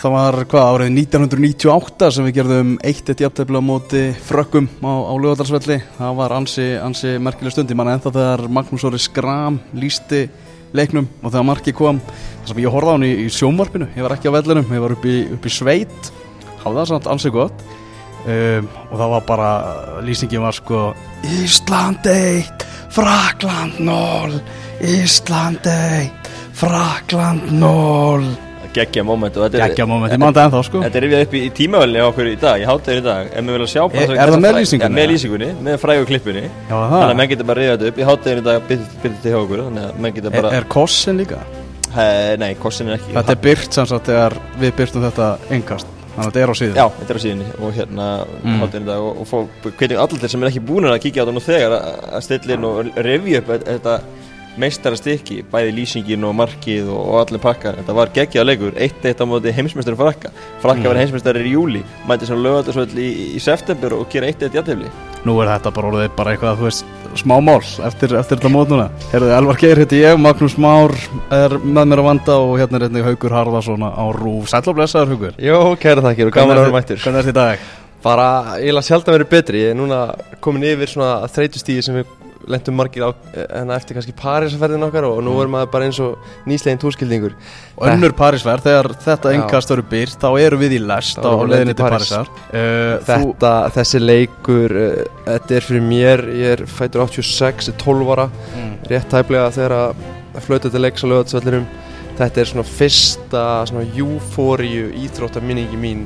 Það var hvað árið 1998 sem við gerðum eitt eitt jafntefni á móti frökkum á, á lögadalsvelli. Það var ansi, ansi merkileg stund. Ég man ennþá þegar Magnús Óri Skram lísti leiknum og þegar marki kom. Það sem ég horfði á hann í, í sjómarpinu. Ég var ekki á vellinum, ég var upp í, upp í sveit. Háði það samt ansi gott. Um, og það var bara, lýsingin var sko Ísland 1, Frakland 0, Ísland 1, Frakland 0 geggja moment geggja moment, ég man það ennþá sko. Þetta er rifjað upp í, tímavelni á okkur í dag, ég hátta þér í dag. Ef við viljum sjá er, er það með lýsingunni? Með lýsingunni, með frægu klippunni Já, þannig að menn getur bara rifjað upp, ég hátta þér í dag byrjað til hjá okkur bara... er, kossin líka? He, nei, kossin er ekki. Þetta er byrt samsagt þegar við byrtum þetta engast þannig að þetta er á síðan já, þetta er á síðan og hérna mm. í dag og, og fólk, hvernig allir sem er ekki búin að kíkja á þetta nú þegar að stilla inn og revja upp þetta meistara stykki, bæði lýsingin og markið og, og allir pakkar, þetta var geggjað leikur, eitt eitt á móti heimsmeistarin Frakka. Frakka mm. var heimsmeistarin í júli, mæti sem lögadagsvöld í, í september og gera eitt eitt jættefli Nú er þetta bara orðið bara eitthvað, þú veist, smá mál eftir, eftir þetta mót núna. Herðu, Elvar Geir heiti ég, Magnús Már er með mér að vanda og hérna er hérna Haugur Harðarsson á Rúf, sætla og blessaður Haugur Jó, kæra þakkir og gaman að vera mættur. Hvernig er þetta í dag? Bara, ég laði sjálf að vera betri, ég er núna komin yfir svona þreytustíði sem við lendum margir á hérna eftir kannski Parísferðin okkar og nú erum maður bara eins og nýslegin túrskildingur. Og önnur Parísferð, þegar þetta engast eru byrt þá eru við í lest á leðinni til Parísar. Uh, þetta, þessi leikur uh, þetta er fyrir mér, ég er fætur 86, 12 ára. Mm. rétt hæflega þegar að flauta til leiks á lögatsvellirum þetta er svona fyrsta svona júfóriu íþróttaminningi mín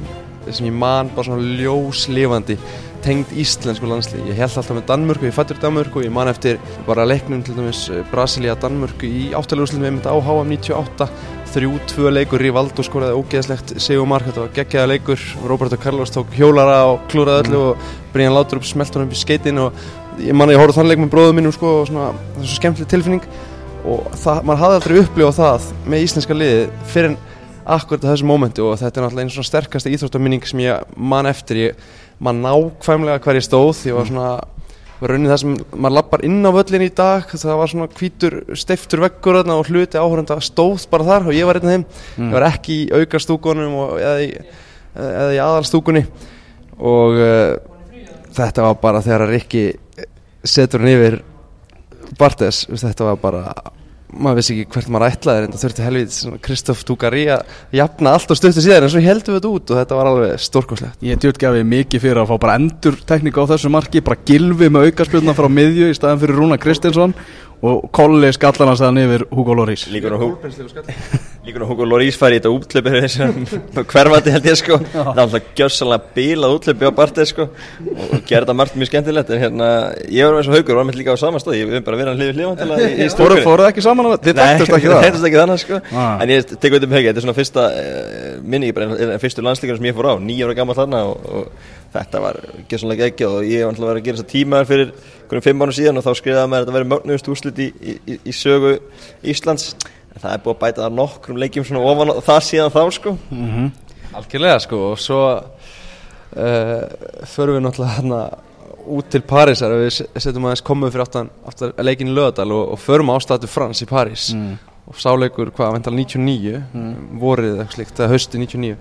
sem ég man bara svona ljóslefandi tengd íslensku landslið ég held alltaf með Danmörku, ég fættur Danmörku ég man eftir bara leiknum til dæmis eh, Brasilia-Danmörku í áttalegurslunum við myndum á HM 98 þrjú, tvö leikur, Rivaldo skoraði ógeðslegt segumark, þetta var geggjaða leikur. Roberto Carlos tók hjólara og klúraði öllu mm. og Brian Laudrup smelt hann upp í skeitin og ég man að ég horfði þann leik með bróðum mínum sko og svona, það er svo skemmtileg tilfinning. Og það, mann hafði aldrei upplifað það með íslenska liði fyrir en akkurat á þessu mómentu og þetta er náttúrulega einn svona sterkasta íþróttaminning sem ég man eftir. Ég man nákvæmlega hver ég stóð. Ég var svona var raunin það sem maður lappar inn á völlin í dag það var svona hvítur steiftur veggur og hluti áhörunda stóð bara þar og ég var einn af þeim. Mm. ég var ekki í aukastúkunum eða í, í aðalstúkunni. Og uh, þetta var bara þegar Rikki setur hann yfir Bartes þetta var bara maður vissi ekki hvert maður ætlaði en það þurfti helvið Kristóf Dugari að jafna allt og stöttu síðan en svo heldum við þetta út og þetta var alveg stórkoslegt Ég djúrtgafi mikið fyrir að fá bara endur tekníka á þessu marki, bara gilfi með aukarspilna frá miðju í staðan fyrir Rúna Kristinsson og Kolli skallan hans þannig yfir Hugo Lloris. Líkur á Hugo Lloris fær í þetta útlöpið hverfandi held ég sko það er alltaf gjössalega bílað útlöpið á Bartið sko og gerða margt mjög skemmtilegt en hérna, ég var eins og Haugur var með líka á samastöð, ég við bara verið að hlifið stúrkunni Fóruð ekki saman á það? Þið dættust ekki það? Nei, þið dættust ekki þannig sko ah. en ég tek út um hegi, þetta er svona fyrsta uh, minni, en fyrstu landslíkar sem ég fór á nýjára gammal þarna og, og þetta var gjössanlega ekki og ég var alltaf að vera að gera þessa tímaður fyrir einhvern fimm mánu síðan og þá skrifaði maður að þetta verið mögnust úrslit í, í, í sögu Íslands það er búið að bæta það nokkrum leikjum svona ofan það síðan þá sko mm -hmm. Algjörlega sko og svo uh, förum við náttúrulega hérna út til Parísar og við setjum aðeins komum fyrir aftan, aftan leikin í Löðadal og, og förum á statu Frans í París mm. og sáleikur hvað, vental 99 mm. vorið eitthvað slikt, það höstu 99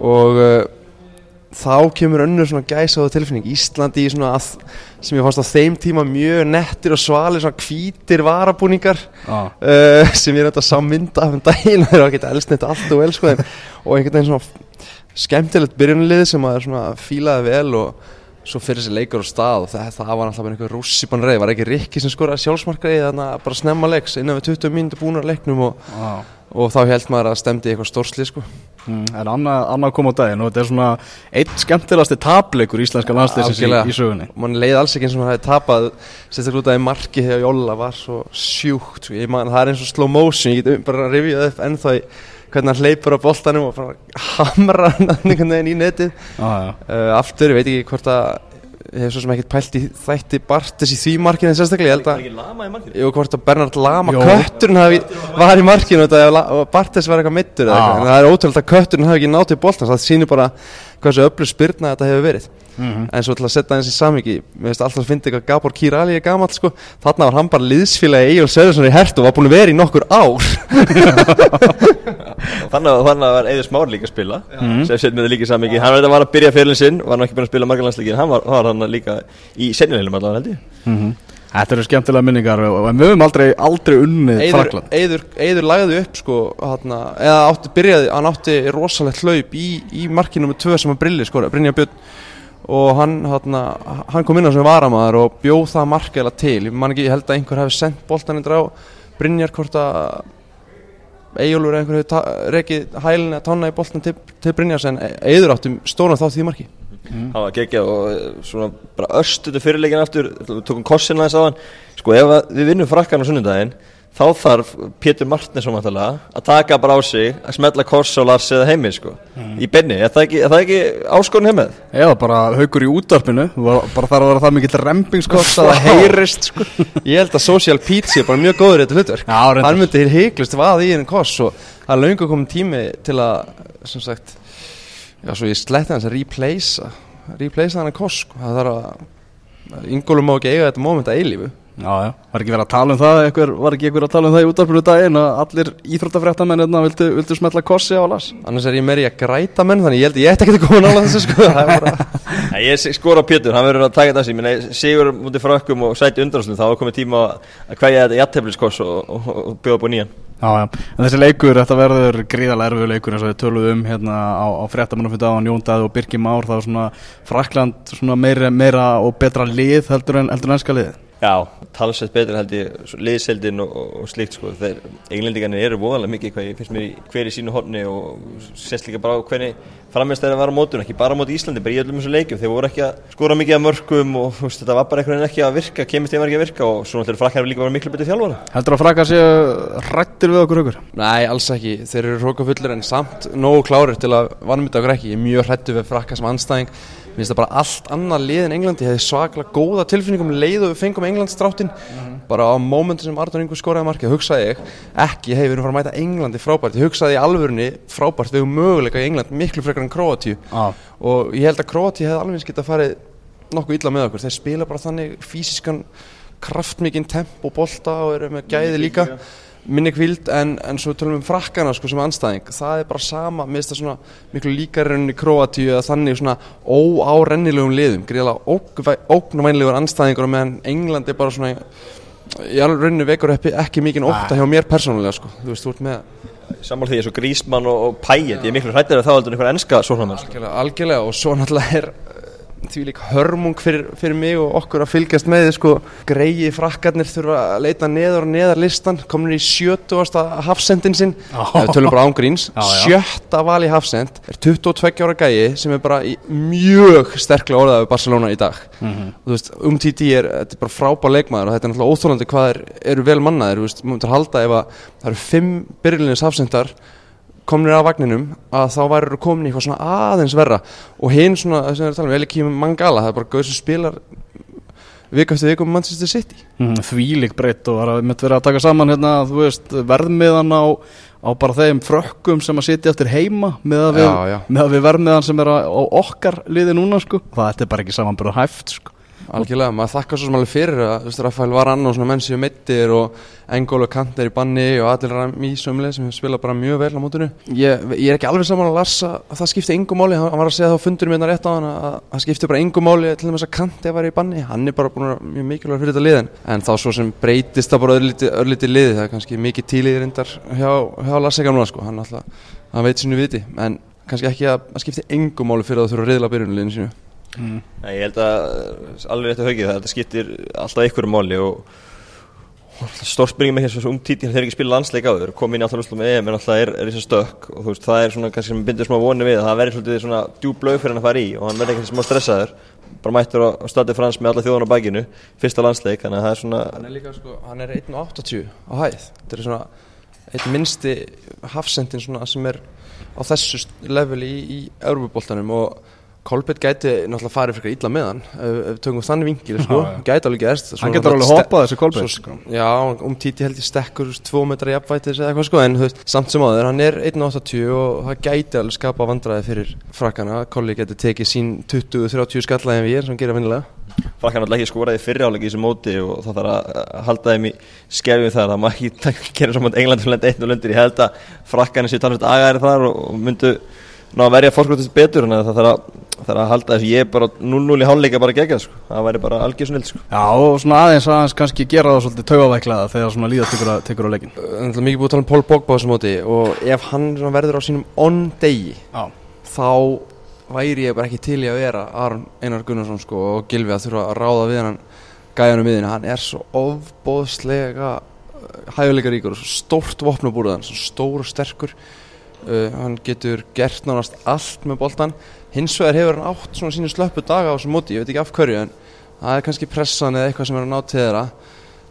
og uh, þá kemur önnur svona gæsáðu tilfinning. Íslandi í svona að, sem ég fannst á þeim tíma mjög nettir og svalir svona hvítir varabúningar ah. uh, sem ég er þetta sammynda af um daginn. Það er ekki elsnett allt og vel sko. Og einhvern veginn svona skemmtilegt byrjunlið sem að svona fílaði vel og svo fyrir þessi leikur á stað og það, það var alltaf einhver rússipan reið, var ekki Rikki sem skoraði sjálfsmarkaði þannig að bara snemma leiks innan við 20 mínutur búin að leiknum og ah og þá held maður að stemdi eitthvað stórsli sko. Mm, En annað, annað kom á daginn og þetta er svona eitt skemmtilegasti tapleikur íslenska landsleysins í, í sögunni. Man leiði alls ekki eins og hann hefði tapað sérstaklega út af því marki þegar Jóla var svo sjúkt sko. man, það er eins og slow motion, ég get bara að rivja það upp ennþá í hvernig hann hleypur á boltanum og hamra hann í netið. Ah, uh, aftur, ég veit ekki hvort að ég hef svo sem ekkert pælt í þætti Bartes í því markinu en sérstaklega ég held að Var ekki Lama í markinu? Jú, hvort að Bernhard Lama, kötturinn var í markinu og Bartes var eitthvað mittur eða eitthvað. En það er ótrúlega að kötturinn hafi ekki náttið bóltans það sýnir bara hversu öllu spyrna þetta hefur verið. Mm -hmm. en svo til að setja eins í samviki mér finnst alltaf að finna eitthvað Gabor Kirali er gammal sko, þarna var hann bara liðsfélagi Egil Söðursson í hert og var búin að vera í nokkur ár þannig að var Eður Smár líka að spila sem setjum við líka í samviki hann var að byrja fyrir sinn, var náttúrulega ekki búin að spila margarlandsleikin, hann var, var hann líka í senjuleginum allavega held ég. Mm -hmm. Þetta eru skemmtilega minningar en við höfum aldrei, aldrei unnið Frakland Eður, Eður lagði upp sko hana, eða átti, byrjaði, hann átti rosalegt hlaup í, í markinu með tvö sem að brilli sko, Brynja Björn. Og hann, hana, hann kom inn á sem varamæður og bjóð það markæla til. Ég man ekki, ég held að einhver hefði sendt boltaninn drá Brynjar hvort að Ejólfur eða einhver hefði rekið hælina tanna í boltan til, til Brynjars en Eður átti stóna þá því marki mm. það var geggjað og eh, svona bara östutu fyrirleikin aftur við tókum korsina þess aðan sko ef við vinnum frakkan á sunnundaginn þá þarf Pétur Martinsson að taka bara á sig að smetla kors á Lars eða heimi sko mm. í benni, er það ekki, ekki áskorun heimið? Já, bara haugur í útdarpinu bara þarf að vera það mikill rempingskors að það heyrist sko Ég held að Social Pizza er bara mjög góður þetta hlutverk hann myndi heiklust vaði í einu kors og það er laungu komið tími til að sem sagt Já, svo ég sletti hans að replacea replacea hann að kosk sko. það þarf að yngolum má ekki eiga þetta móment að eilífu Já, já, var ekki verið að tala um það ekkur, var ekki einhver að tala um það í útdarfinu daginn að allir íþróttafrættamenn hérna vildu, vildu smetla kossi á las Annars er ég meiri að græta menn þannig ég held ég ætti ekki að koma nála þessu sko. Bara... Ég skor á Pétur, hann verður að taka þessi Sigur mútið frá ökkum og sæti undanslun þá komið tíma að hvaðja þetta jættefliskoss og, og, og, og bjóða búið nýjan. Já, já, en þessi leikur, þetta verður gríðarlega erfið leikur eins og við töluðum um hérna á, á fréttamannum fyrir dagan, Jón Dæð og Birki Már, það var svona Frakland svona meira, meira og betra lið heldur en ennska lið. Já, talsveit betur held ég, liðseldin og, og slíkt sko, þeir englendingarnir eru voðalega mikið hvað ég finnst mér í hver í sínu horni og sérst líka bara á hvernig frammeðst þeirra var á mótun, ekki bara á móti Íslandi, bara í öllum þessu leikum, þeir voru ekki að skora mikið af mörgum og veist, þetta var bara einhvern veginn ekki að virka, kemist þeim ekki að virka og svo náttúrulega frakkar líka var miklu betið þjálfara. Heldur að frakkar séu rættir við okkur okkur? Nei, alls ekki, þeir eru hrókafullir en samt nógu klárir til að vannmynda okkur ekki, ég er mjög hrættu við frakkar sem anstæðing Mér finnst það bara allt annað lið en Englandi, ég hefði svaklega góða tilfinningum leið og við fengum Englandsdráttin mm -hmm. bara á mómentu sem Artur Ingur skoraði markið, hugsaði ég ekki, hei við erum farið að mæta Englandi frábært, ég hugsaði í alvörunni frábært, við erum möguleika í England miklu frekar en Kroatíu ah. og ég held að Kroatíu hefði alveg skilt að farið nokkuð illa með okkur, þeir spila bara þannig fysiskan kraftmikinn temp og bolta og eru með gæði líka. minni kvild en, en svo tölum við um frakkana sko, sem anstæðing, það er bara sama finnst það svona miklu líkarinn í Kroatíu að þannig svona óárennilegum liðum, gríðilega óknumænlegur anstæðingur meðan England er bara svona í alveg rauninu vekur ekki mikið óta hjá mér persónulega sko, þú veist, þú ert með Sammál því eins og Grísmann og, og Pæet, ég er miklu hrættir að það heldur einhver ennska svona menn Algjörlega, algjörlega og svo náttúrulega er því líka hörmung fyrir, fyrir mig og okkur að fylgjast með þið sko. Greiði frakkarnir þurfa að leita neður og neðar listan komin í sjötu ásta hafsendin sinn við tölum bara ángríns sjötta val í hafsend er 22 ára gæi sem er bara í mjög sterklega orðað við Barcelona í dag. Mm -hmm. veist um títi er þetta er bara frábár leikmaður og þetta er náttúrulega óþólandi hvað er, eru vel mannaðir. Til að halda ef að það eru fimm byrjulins hafsendar komnir af vagninum að þá væri komin í eitthvað svona aðeins verra. Og hinn svona, þess að við erum að tala um Elikíum Mangala, það er bara gauð sem spilar vika eftir vika um Manchester City. Mm, Þvílik breytt og það mitt verið að taka saman hérna, þú veist, verðmiðan á, á bara þeim frökkum sem að sitja eftir heima með að við, við verðmiðan sem er á, okkar liði núna sko, það er bara ekki samanbúrað hæft sko Algjörlega, maður þakkar svo smálega fyrir að Rafael Varann og svona menn sem mittir og Engól og Kant er í banni og allir Rami sömuleg sem spila bara mjög vel á mótunum. Ég, ég er ekki alveg saman að lasa að það skipti engum máli, hann var að segja þá fundur mér rétt á hann að það skipti bara engum máli til þess að Kant er að vera í banni, hann er bara búin að mjög mikilvæg fyrir þetta liðin. En þá svo sem breytist það bara örlítið liði, það er kannski mikið tíliðir reyndar hjá, hjá Lasse Gamla sko, hann, alltaf, hann veit sinu viti, en kannski ekki að, að skipti engum máli fyrir að þú þurfa að reyðla byrjunliðinu sinu. Mm. Nei, ég held að alveg rétt að haugja það, þetta skiptir alltaf einhverju máli og, og stórspringum ekki eins og umtítin þegar ekki spila landsleik á þau, komið inn í alltaf með EM en alltaf er, þessi stökk og þú veist það er svona kannski sem bindur smá voni við að það verður svolítið svona djúblög fyrir hann að fara í og hann verður ekki smá stressaður bara mættur á, stadi frans með alla þjóðan á bækinu fyrsta landsleik, þannig að það er svona Hann er líka sko, hann er 1.80 á hæð þetta er svona einn minnsti hafsendin svona sem er á þessu leveli í, í Kolbett gæti náttúrulega farið fyrir illa með hann ef við tökum þannig vingil sko, Já, já. gæti alveg gerst Svo Hann getur alveg hoppað þessi kolbett Svo- sko. Já, um títi held ég stekkur þú veist, tvo metra jafnvætis eða eitthvað sko en þú veist, samt sem áður, hann er 1.80 og það gæti alveg skapa vandræði fyrir frakkana. Kolli getur tekið sín 20-30 skallaði en við er sem gera vinnilega Frakkan alltaf ekki skoraði fyrir áleik í þessu móti og það þarf að að halda þeim í skefjum þar. Það má ekki gera saman England til lenda 1 og lundir ég held að frakkan séu talveit agaðir þar og, og myndu ná að verja fórskotist betur en það þarf að, þarf að halda þessu. Ég er bara 0-0 í hálfleika bara geggjað sko. það væri bara algjör snill sko. Já, og svona aðeins aðeins kannski gera það svolítið taugavæklaða þegar svona líða tekur, að- tekur á leikin Það er mikið búið að tala um Pól Bogba á þessu móti og ef hann verður á sínum on-degi Já, þá væri ég bara ekki til í að vera Aron Einar Gunnarsson sko og Gilvi að þurfa að ráða við hann gæjanum miðinu, hann er svo ofbóðslega hæguleika ríkur og svo stórt vopnabúrðan, svo stór og sterkur uh, hann getur gert nánast allt með boltan hins vegar hefur hann átt svona sínu slöppu daga á þessu móti, ég veit ekki af hverju en það er kannski pressan eða eitthvað sem er að ná til þeirra.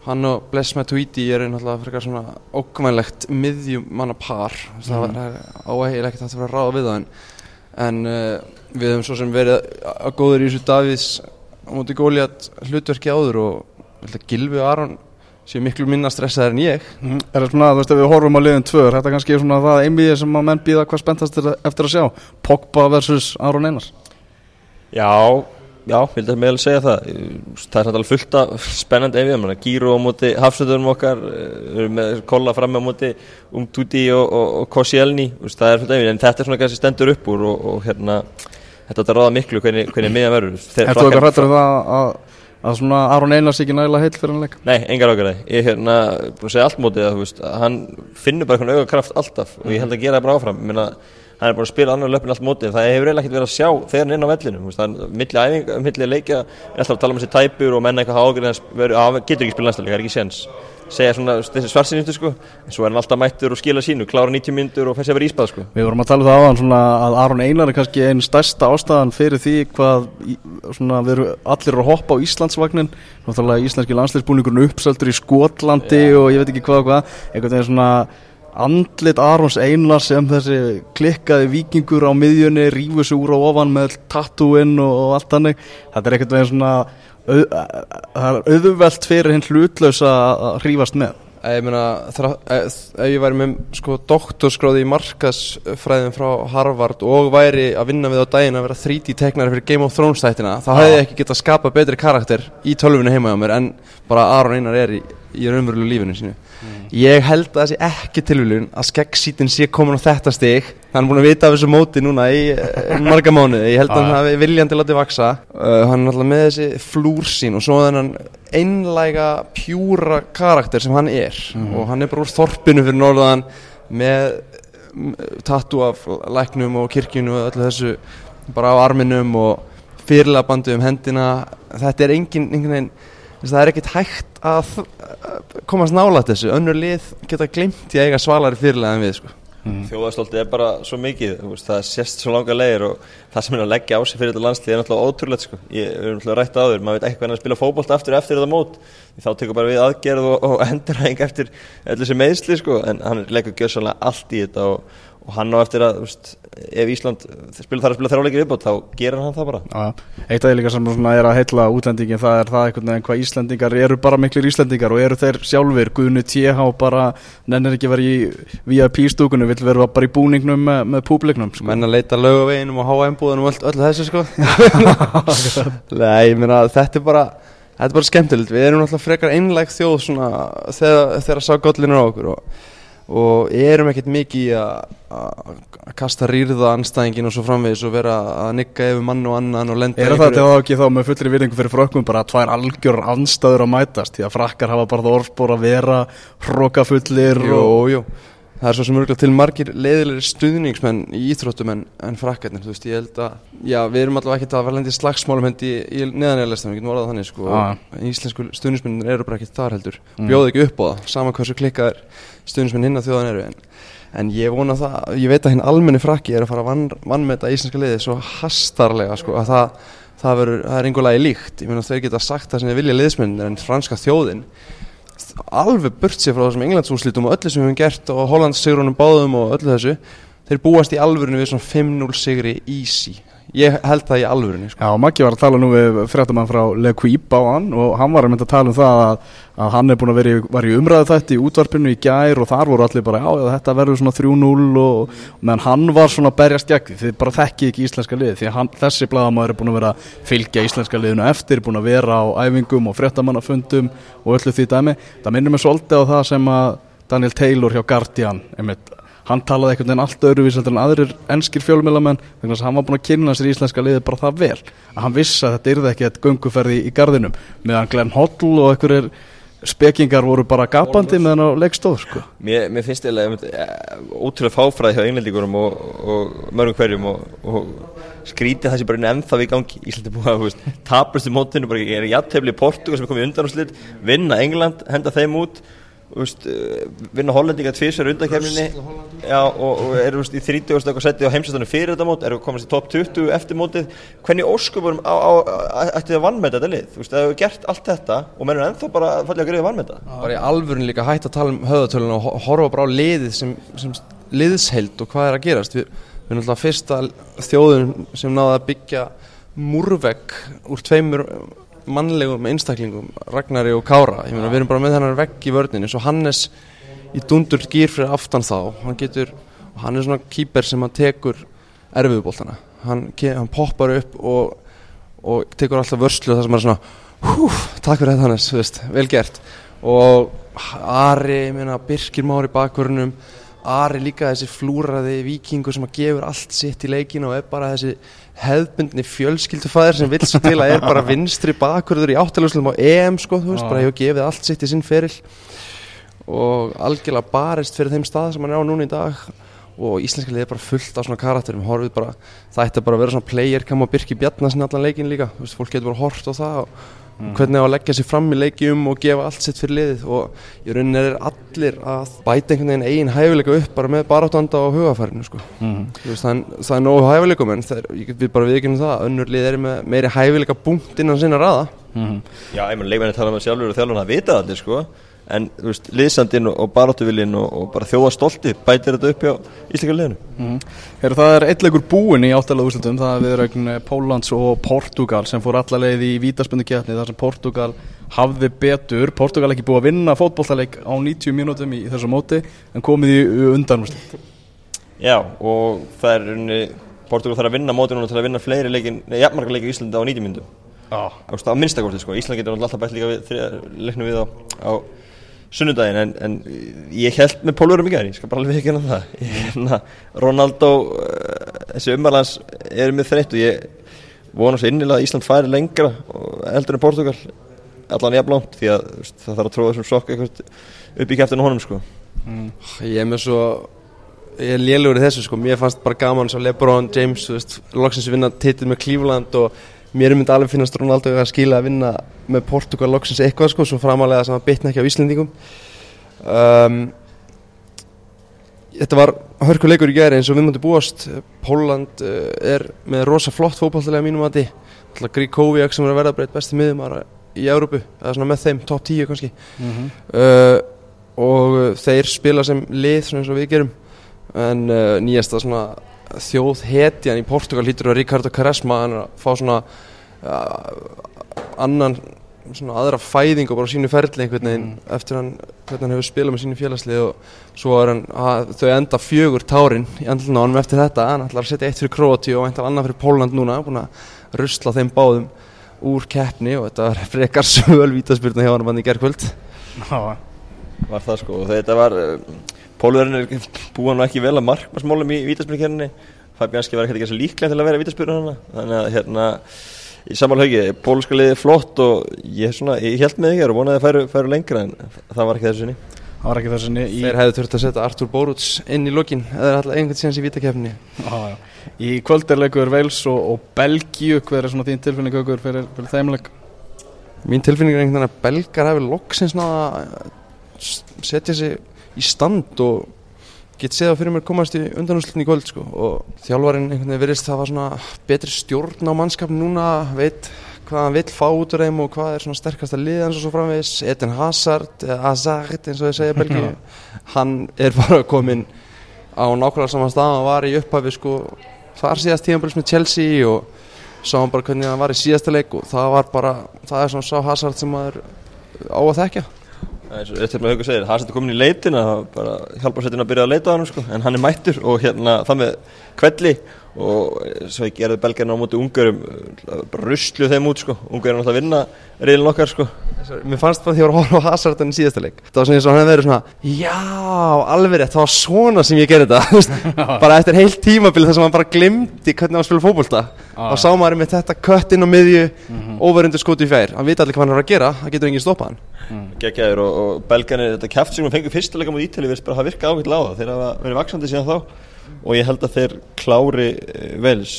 Hann og Bless Matuidi er náttúrulega frekar svona ókvænlegt miðjum manna par það er hægt að vera að ráða við það en, en uh, við höfum svo sem verið að góður í þessu Davís á móti Góliat hlutverki áður og að Gilvi og Aron séu miklu minna stressaðar en ég. Mhm. er það svona, þú veist, ef við horfum á liðin tvö er þetta kannski svona það einbíði sem að menn býða hvað spenntast er eftir að sjá? Pogba versus Aron Einars? Já, já, vil það meðal segja það. Það er náttúrulega fullt af spennandi einvið Gíru á móti hafsöndunum okkar eh, Við erum með kolla fram á móti Umtuti og, og, og Koscielny Þú veist, Það er fullt einvið, en þetta er svona kannski stendur upp úr og, og hérna Þetta er að ráða miklu hvernig, hvernig miðan verður. Ertu Frakkar- eitthvað hrættur um það að, að svona Aron Einars ekki nægilega heill fyrir hann leik Nei, engar ákveði. Ég er hérna búin að segja allt mótið að veist, að hann finnur bara eitthvað auga kraft alltaf og ég held að gera það bara áfram. Meina, hann er bara að spila annar löpun allt mótið. Það hefur eiginlega ekkert verið að sjá þegar hann er inn á vellinu. Það er milli æfinga, milli leikja, alltaf að tala um þessi tæpur og menna eitthvað hann getur ekki spila næsta leik, það er ekki séns. Segja svona þessi svarsinnistu sko, en svo er hann alltaf mættur og skila sínu, klára 90 myndur og fæsja verið íspað sko. Við vorum að tala um það áðan svona að Aron Einar er kannski einn stærsta ástæðan fyrir því hvað svona við erum allir að hoppa á Íslandsvagnin. Náttúrulega íslenski landsleisbúningurinn uppseldur í Skotlandi og ég veit ekki hvað og hvað. Einhvern veginn svona andlit Arons Einars sem þessi klikkaði vikingur á miðjunni rífur sig úr á ofan með tattúinn og, og allt hannig þetta er au, það er auðvelt fyrir hinn hlutlausa að hrífast með. Ég meina, ef ég væri með sko doktorskráði í markasfræðin frá Harvard og væri að vinna við á daginn að vera 3D teknari fyrir Game of Thrones þættina þá hefði ég ekki getað skapað betri karakter í tölvunni heima á mér en bara Aron Einar er í, í raunverulegu lífinu sínu. Ég held að það sé ekki tilvílun að skeggsítin sé komin á þetta stig hann er búin að vita af þessu móti núna í uh, marga mánuði, ég held að hann hafi viljandi látið vaksa uh, hann er alltaf með þessi flúrsín og svo þennan einlæga pjúra karakter sem hann er. Og hann er bara úr þorpinu fyrir norðan með tattu af læknum og kirkjunu og öllu þessu bara á arminum og fyrirlega bandið um hendina. Þetta er engin, engin veginn það er ekkert hægt að komast nálægt þessu, önnur lið geta glimt í að eiga svalari fyrirlega en við sko. Þjóðastoltið er bara svo mikið, veist, það sést svo langa leiðir og það sem er að leggja á sig fyrir þetta landslið er náttúrulega ótrúlegt sko. Ég erum náttúrulega rætt áður, maður veit ekki hvernig að spila fótbolt aftur eftir þetta mót, þá tekur bara við aðgerð og, og endurhæðing eftir öllu sem meðsli sko, en hann leggur gjössalega allt í þetta og, og hann á eftir að, veist, ef Ísland spila þar að spila þrjáleikir viðbót, þá gerir hann það bara. Já, eitt af því líka sem er að heilla útlendingin það er það einhvern veginn hvað Íslendingar eru bara miklir Íslendingar og eru þeir sjálfur Guðnu TH bara nennir ekki að vera í VIP stúkunum, vill vera bara í búningnum með, með públiknum sko. menn að leita lögaveginum og HM-búðunum og öll, öll þessu sko. Nei, ég meina þetta er bara þetta er bara skemmtilegt, við erum náttúrulega frekar einlæg þjóð svona þegar, þegar og, erum ekkert mikið að kasta rýrða anstæðingin og svo framvegis og vera að nigga yfir mann og annan og lenda í Er það þá ekki þá með fullri virðingu fyrir frökkum bara að tvær algjör anstæður að mætast? Því að frakkar hafa bara það orðspor að vera hrókafullir og jú. Það er svo sem örgulega til margir leiðilegri stuðningsmenn í íþróttum en, en frakkarnir, þú veist, ég held að, já, við erum allavega ekkert að vera lendi slagsmálum hendi í, neðanæðarlestum, við getum orðað þannig, sko, og íslensku stuðningsmennir eru bara ekkert þar heldur, Mm. bjóðu ekki upp á það, sama hversu klikkaðir stuðningsmenn hinn að þjóðan eru, en, en ég vona það, ég veit að hinn almenni frakki er að fara að vann, vannmeta íslenska liði svo hastarlega, sko, að það, það, verður, það er einhverlega líkt, ég meina þeir geta sagt það sem þeir vilja liðsmennir en franska þjóðin alveg burt sér frá þessum Englandsúslítum og öllu sem við höfum gert og Hollands sigrunum báðum og öllu þessu þeir búast í alvörinu við svona 5-0 sigri easy ég held það í alvörunni sko. Já, Maggi var að tala nú við fréttamann frá Le Quip á hann og hann var að mynda að tala um það að, að hann er búin að vera í, í umræðu þetta í útvarpinu í gær og þar voru allir bara já, þetta verður svona 3-0 og meðan hann var svona að berjast gegn þið bara þekki ekki íslenska lið því hann, þessi bladamæður er búin að vera að fylgja íslenska liðinu eftir, búin að vera á æfingum og fréttamannafundum og öllu því dæmi það minnir mig svolítið á það sem að Daniel Taylor hjá Guardian einmitt hann talaði einhvern veginn allt öðruvísalt en aðrir ennskir fjölmjölamenn þannig að hann var búin að kynna sér íslenska liði bara það vel að hann vissi að þetta yrði ekki eitt gunguferði í gardinum meðan Glenn Hoddle og einhverjir spekingar voru bara gapandi meðan á leikstóð sko. mér, mér finnst þetta ótrúlega fáfræði hjá englendíkurum og, og mörgum hverjum og, og skrítið það sem bara ennþá við gangi Íslandi búið að tapast í mótinu bara er jættefli Portugal sem er komið undan og slitt vinna England, henda þeim út Úst, eh, vinna hollendinga tvísar undankefninni og, og eru í 30. og setið á heimsættunum fyrir þetta mót eru komast í top 20 eftir mótið. Hvernig óskupurum ætti það vannmeta þetta lið, þú veist, það hefur gert allt þetta og mennur ennþá bara fallið að greiða vannmeta bara í alvörun líka hægt að tala um höðatölun og horfa bara á liðið sem, sem liðsheild og hvað er að gerast. Við, við erum alltaf fyrsta þjóðun sem náða að byggja múrvegg úr tveimur mannlegum einstaklingum, Ragnari og Kára. Ég meina við erum bara með hennar vegg í eins og Hannes í dundur gýr fyrir aftan þá, hann getur hann er svona kýper sem hann tekur erfiðubóltana, hann, hann poppar upp og, og tekur alltaf vörslu og það sem er svona hú, takk fyrir þetta Hannes, veist, vel gert. Og Ari, ég meina Birkir Mári bakvörnum Ari líka þessi flúraði vikingur sem að gefur allt sitt í leikinu og er bara þessi hefðbundni fjölskyldufæðir sem vil að er bara vinstri bakverður í áttaljóðslum á EM sko, þú veist, ah. bara hefur gefið allt sitt í sinn feril. Og algjörlega barist fyrir þeim stað sem hann er á núna í dag. Og íslenska liði er bara fullt af svona karakterum. Horfið bara, það ætti bara að vera svona player kam og Birki Bjarnasin allan leikin líka. Þú veist, fólk getur bara hort á það og mm. hvernig það á að leggja sér fram í leikjum og gefa allt sitt fyrir liðið og í rauninni er allir að bæta einhvern veginn eigin hæfileika upp bara með baráttanda og hugafærinu sko. mm. veist, það, það er nógu hæfileikum en er, við bara viðkynum það að önnur lið er með meiri hæfileika búnt innan sinna raða mm. Já, ég menn leikmenni tala um það sjálfur og þjálfur að vita allir sko en þú veist, liðsandinn og baráttuvilinn og, og bara þjóðastolti bætir þetta upp hjá Ísleika liðinu. Mm. Heru, Það er eitthvað búin í áttalega úrslutum það er viðraugn Pólans og Portugal sem fór allarleið í vítaspunni kjæfni þar sem Portugal hafði betur. Portugal ekki búið að vinna fótbolltaleik á 90 mínútum í þessu móti en komið í undanúrslut Já, og það er unni, Portugal þarf að vinna móti til að vinna fleiri leikin, jafnmarga leiki í Íslanda á 90 mínútum. Á, á minnstakorti sko, Ísland getur alltaf bætt líka við, leiknum við á, á sunnudagin en, en ég held með pólverum í gæri, ég skal bara alveg ekki hérna það. Ég, hérna, Ronaldo uh, þessi umvalans er með þreytt og ég vona svo innilega að Ísland færi lengra eldur en Portugal allan ég blánt því að það þarf að tróða þessum sokk upp í kæftinu honum sko. Mm. ég er með svo ég er lélur í þessu sko, mér fannst bara gaman svo Lebron, James, þú veist, loksins vinna titil með Cleveland og mér myndi alveg finnast Ronaldo að skila að vinna með Portugal loksins eitthvað sko, svo framalega sem að bitna ekki á Íslandingum um, Þetta var hörkuleikur í gæri eins og við múndum búast. Póland uh, er með rosa flott fókbaltilega mínum að því Grík Koviak sem er að verða breytt besti miðum í Európu, eða svona með þeim top 10 kannski. Mm -hmm. uh, og þeir spila sem lið svona eins og við gerum. En uh, nýjasta svona þjóð hetjan í Portugal hýttur að Ricardo Quaresma hann að fá svona uh, annan svona aðra fæðing og bara sínu ferli einhvern veginn mm. eftir hann hvernig hann hefur spilað með sínu félagslið og svo er hann að þau enda fjögur tárin í andluna ánum eftir þetta. Hann ætlar að setja eitt fyrir Kroati og eintal annar fyrir Póland núna búin að rusla þeim báðum úr keppni og þetta var frekar sögul vítaspyrna hjá hann manni í gerðkvöld Var það sko og þetta var Pólverðin er búin ekki vel að markmarsmólum í vítaspilkerninni Fabianski var ekkert ekki svo líklega til að vera vítaspilur hana þannig að hérna í samanlaugi, pólska liði flott og ég, svona, ég held með þig og vonaði að færu, færu lengra en það var ekki þessu sinni. Það var ekki þessu sinni í... Þeir hefðu þurft að setja Artur Bóruts inn í lokin eða alltaf einhvern síðans í vítakefni Í kvöldarleikur Veils og, og Belgíu, hver er svona þín tilfinning aukur fyrir, fyrir þeimleik? Mín tilfinning er einhvern veginn að belgar hefur loksins náða setja sig í stand og get séð á fyrir mér komast í undanúslutin í kvöld sko. og þjálfarinn einhvern veginn verist það var svona betri stjórn á mannskapn núna veit hvað hann vil fá út úr þeim og hvað er svona sterkast að liða eins og svo framvegs Eden Hazard, eða Hazard eins og þið segja belgi hann er bara komin á nákvæmlega saman stað hann var í upphafi sko þar síðast tímanbils með Chelsea og sáum bara hvernig hann var í síðasta leik og það var bara, það er svona sá Hazard sem maður á að þekkja Þetta er með haugur segir, Hazard er komin í leitin að hjálpa sér að byrja að leita á hann sko, en hann er mættur og hérna það með kvelli og svo ekki erði belgarna á móti ungarum bara ruslu þeim út sko. Ungarum alltaf vinna reilin okkar sko. Mér fannst bara því að ég var að horfa á Hazard enn í síðasta leik. Það var svona eins og hann hefði verið svona já, alveg rétt, það var svona sem ég gerði þetta. Bara eftir heilt tímabil þar sem hann bara glimti hvernig hann spila fókbólta og sá maður með þetta kött inn á miðju mm -hmm. overundur skóti í fjær, hann veit allir hvað hann er að gera það getur enginn stoppað hann. Mm. Gekkjaður og, og belgarnir, þetta kæft sem hann fengið fyrstuleika mútið ítali verðist bara að virka ákveld á það. Þegar það verið vaksandi síðan þá og ég held að þeir klári vels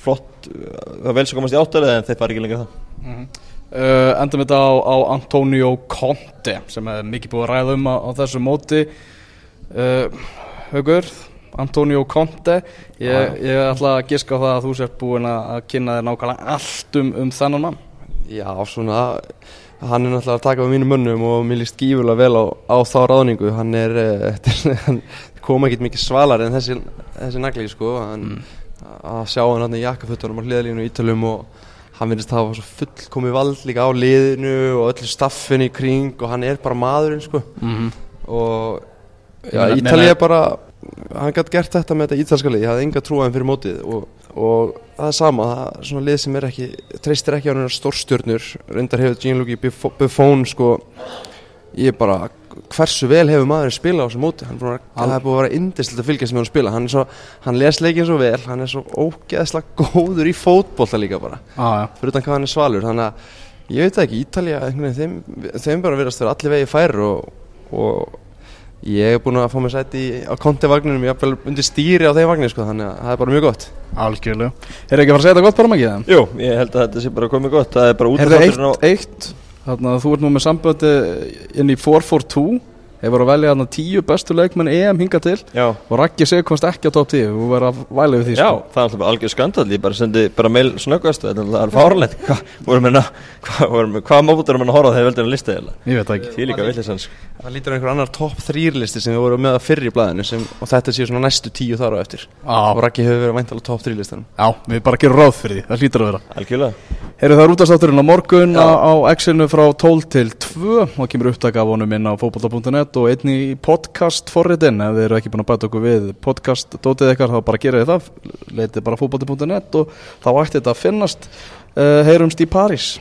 flott, það vels að komast í áttalið en þeir fari ekki lengur það. Mm -hmm. uh, Endum við þetta á, á Antonio Conte sem er mikið búið að ræða um á, á þessu móti. Uh, Haugur Antonio Conte ég, ég ætla að giska á það að þú sért búin að kynna þér nákvæmlega allt um, um þennan mann. Já, svona hann er náttúrulega að taka við mínu munnum og mér líst gífurlega vel á, á þá ráðningu. Hann er, uh, koma ekki mikið svalar en þessi, þessi nagli sko, hann, mm. að sjá hann hann í jakkafuttunum á hliðalínu í Ítalum og hann finnst að hafa fullkomið vald líka á liðinu og öllu staffinu í kring og hann er bara maðurinn sko. mm -hmm. og ja, Ítali er bara hann gæti gert þetta með þetta ítalska lið ég hafði enga trúaðin fyrir mótið og, og það er sama, það er svona lið sem er ekki treystir ekki á hann stórstjörnur reyndar hefur Gianluigi Buffon sko, ég er bara hversu vel hefur maður spila á þessu móti? Hann hefur búin að vera indislega að fylgjast með hann spila. Hann, svo, hann les leikin svo vel hann er svo ógeðslega góður í fótbolla líka bara. Ah, ja. fyrir utan hvað hann er svalur. Þannig að ég veit ekki, Ítalja þeim, þeim bara verðast vera allir vegi fær og, og ég hef búin að fá mig sæti á kontivagninum ég hef vel undir stýri á þeim vagnir sko, þannig að það er bara mjög gott. Algjörlega, er ekki að fara að segja þetta gott bara makið? Jú, ég held að þetta sé bara komið gott. Það er bara út af þátturinn á eitt Þannig að þú ert nú með samböndi inn í 4-4-2 hefur að velja þarna tíu bestu leikmenn EM hinga til. Já. og Raggi seg komst ekki á top 10 og verða að væla við því Já, sko. það er alltaf algjör skandal, ég bara sendi bara meil snöggast, það er fárlegt hvað mótur er mann að horfa þegar veldur að lista ég veit ekki. Því líka villisans Það lítur einhver annar top 3 listi sem við vorum með að fyrri í blæðinu sem, og þetta séu svona næstu tíu þar á eftir. Ah. og Raggi hefur verið að vænta alveg top 3 listanum Já, við bara gerum ráð fyrir því, það lítur að vera. Algjörlega. Herru það er útastátturinn á morgun á, á X-inu frá 12 til 2 og kemur upptaka af honum inn á fókbalta.net og einni í podcast forritin ef þið eru ekki búin að bæta okkur við podcast dótið eitthvað þá bara gera þið það leitið bara fókbalta.net og þá ætti þetta að finnast. Uh, heyrumst í París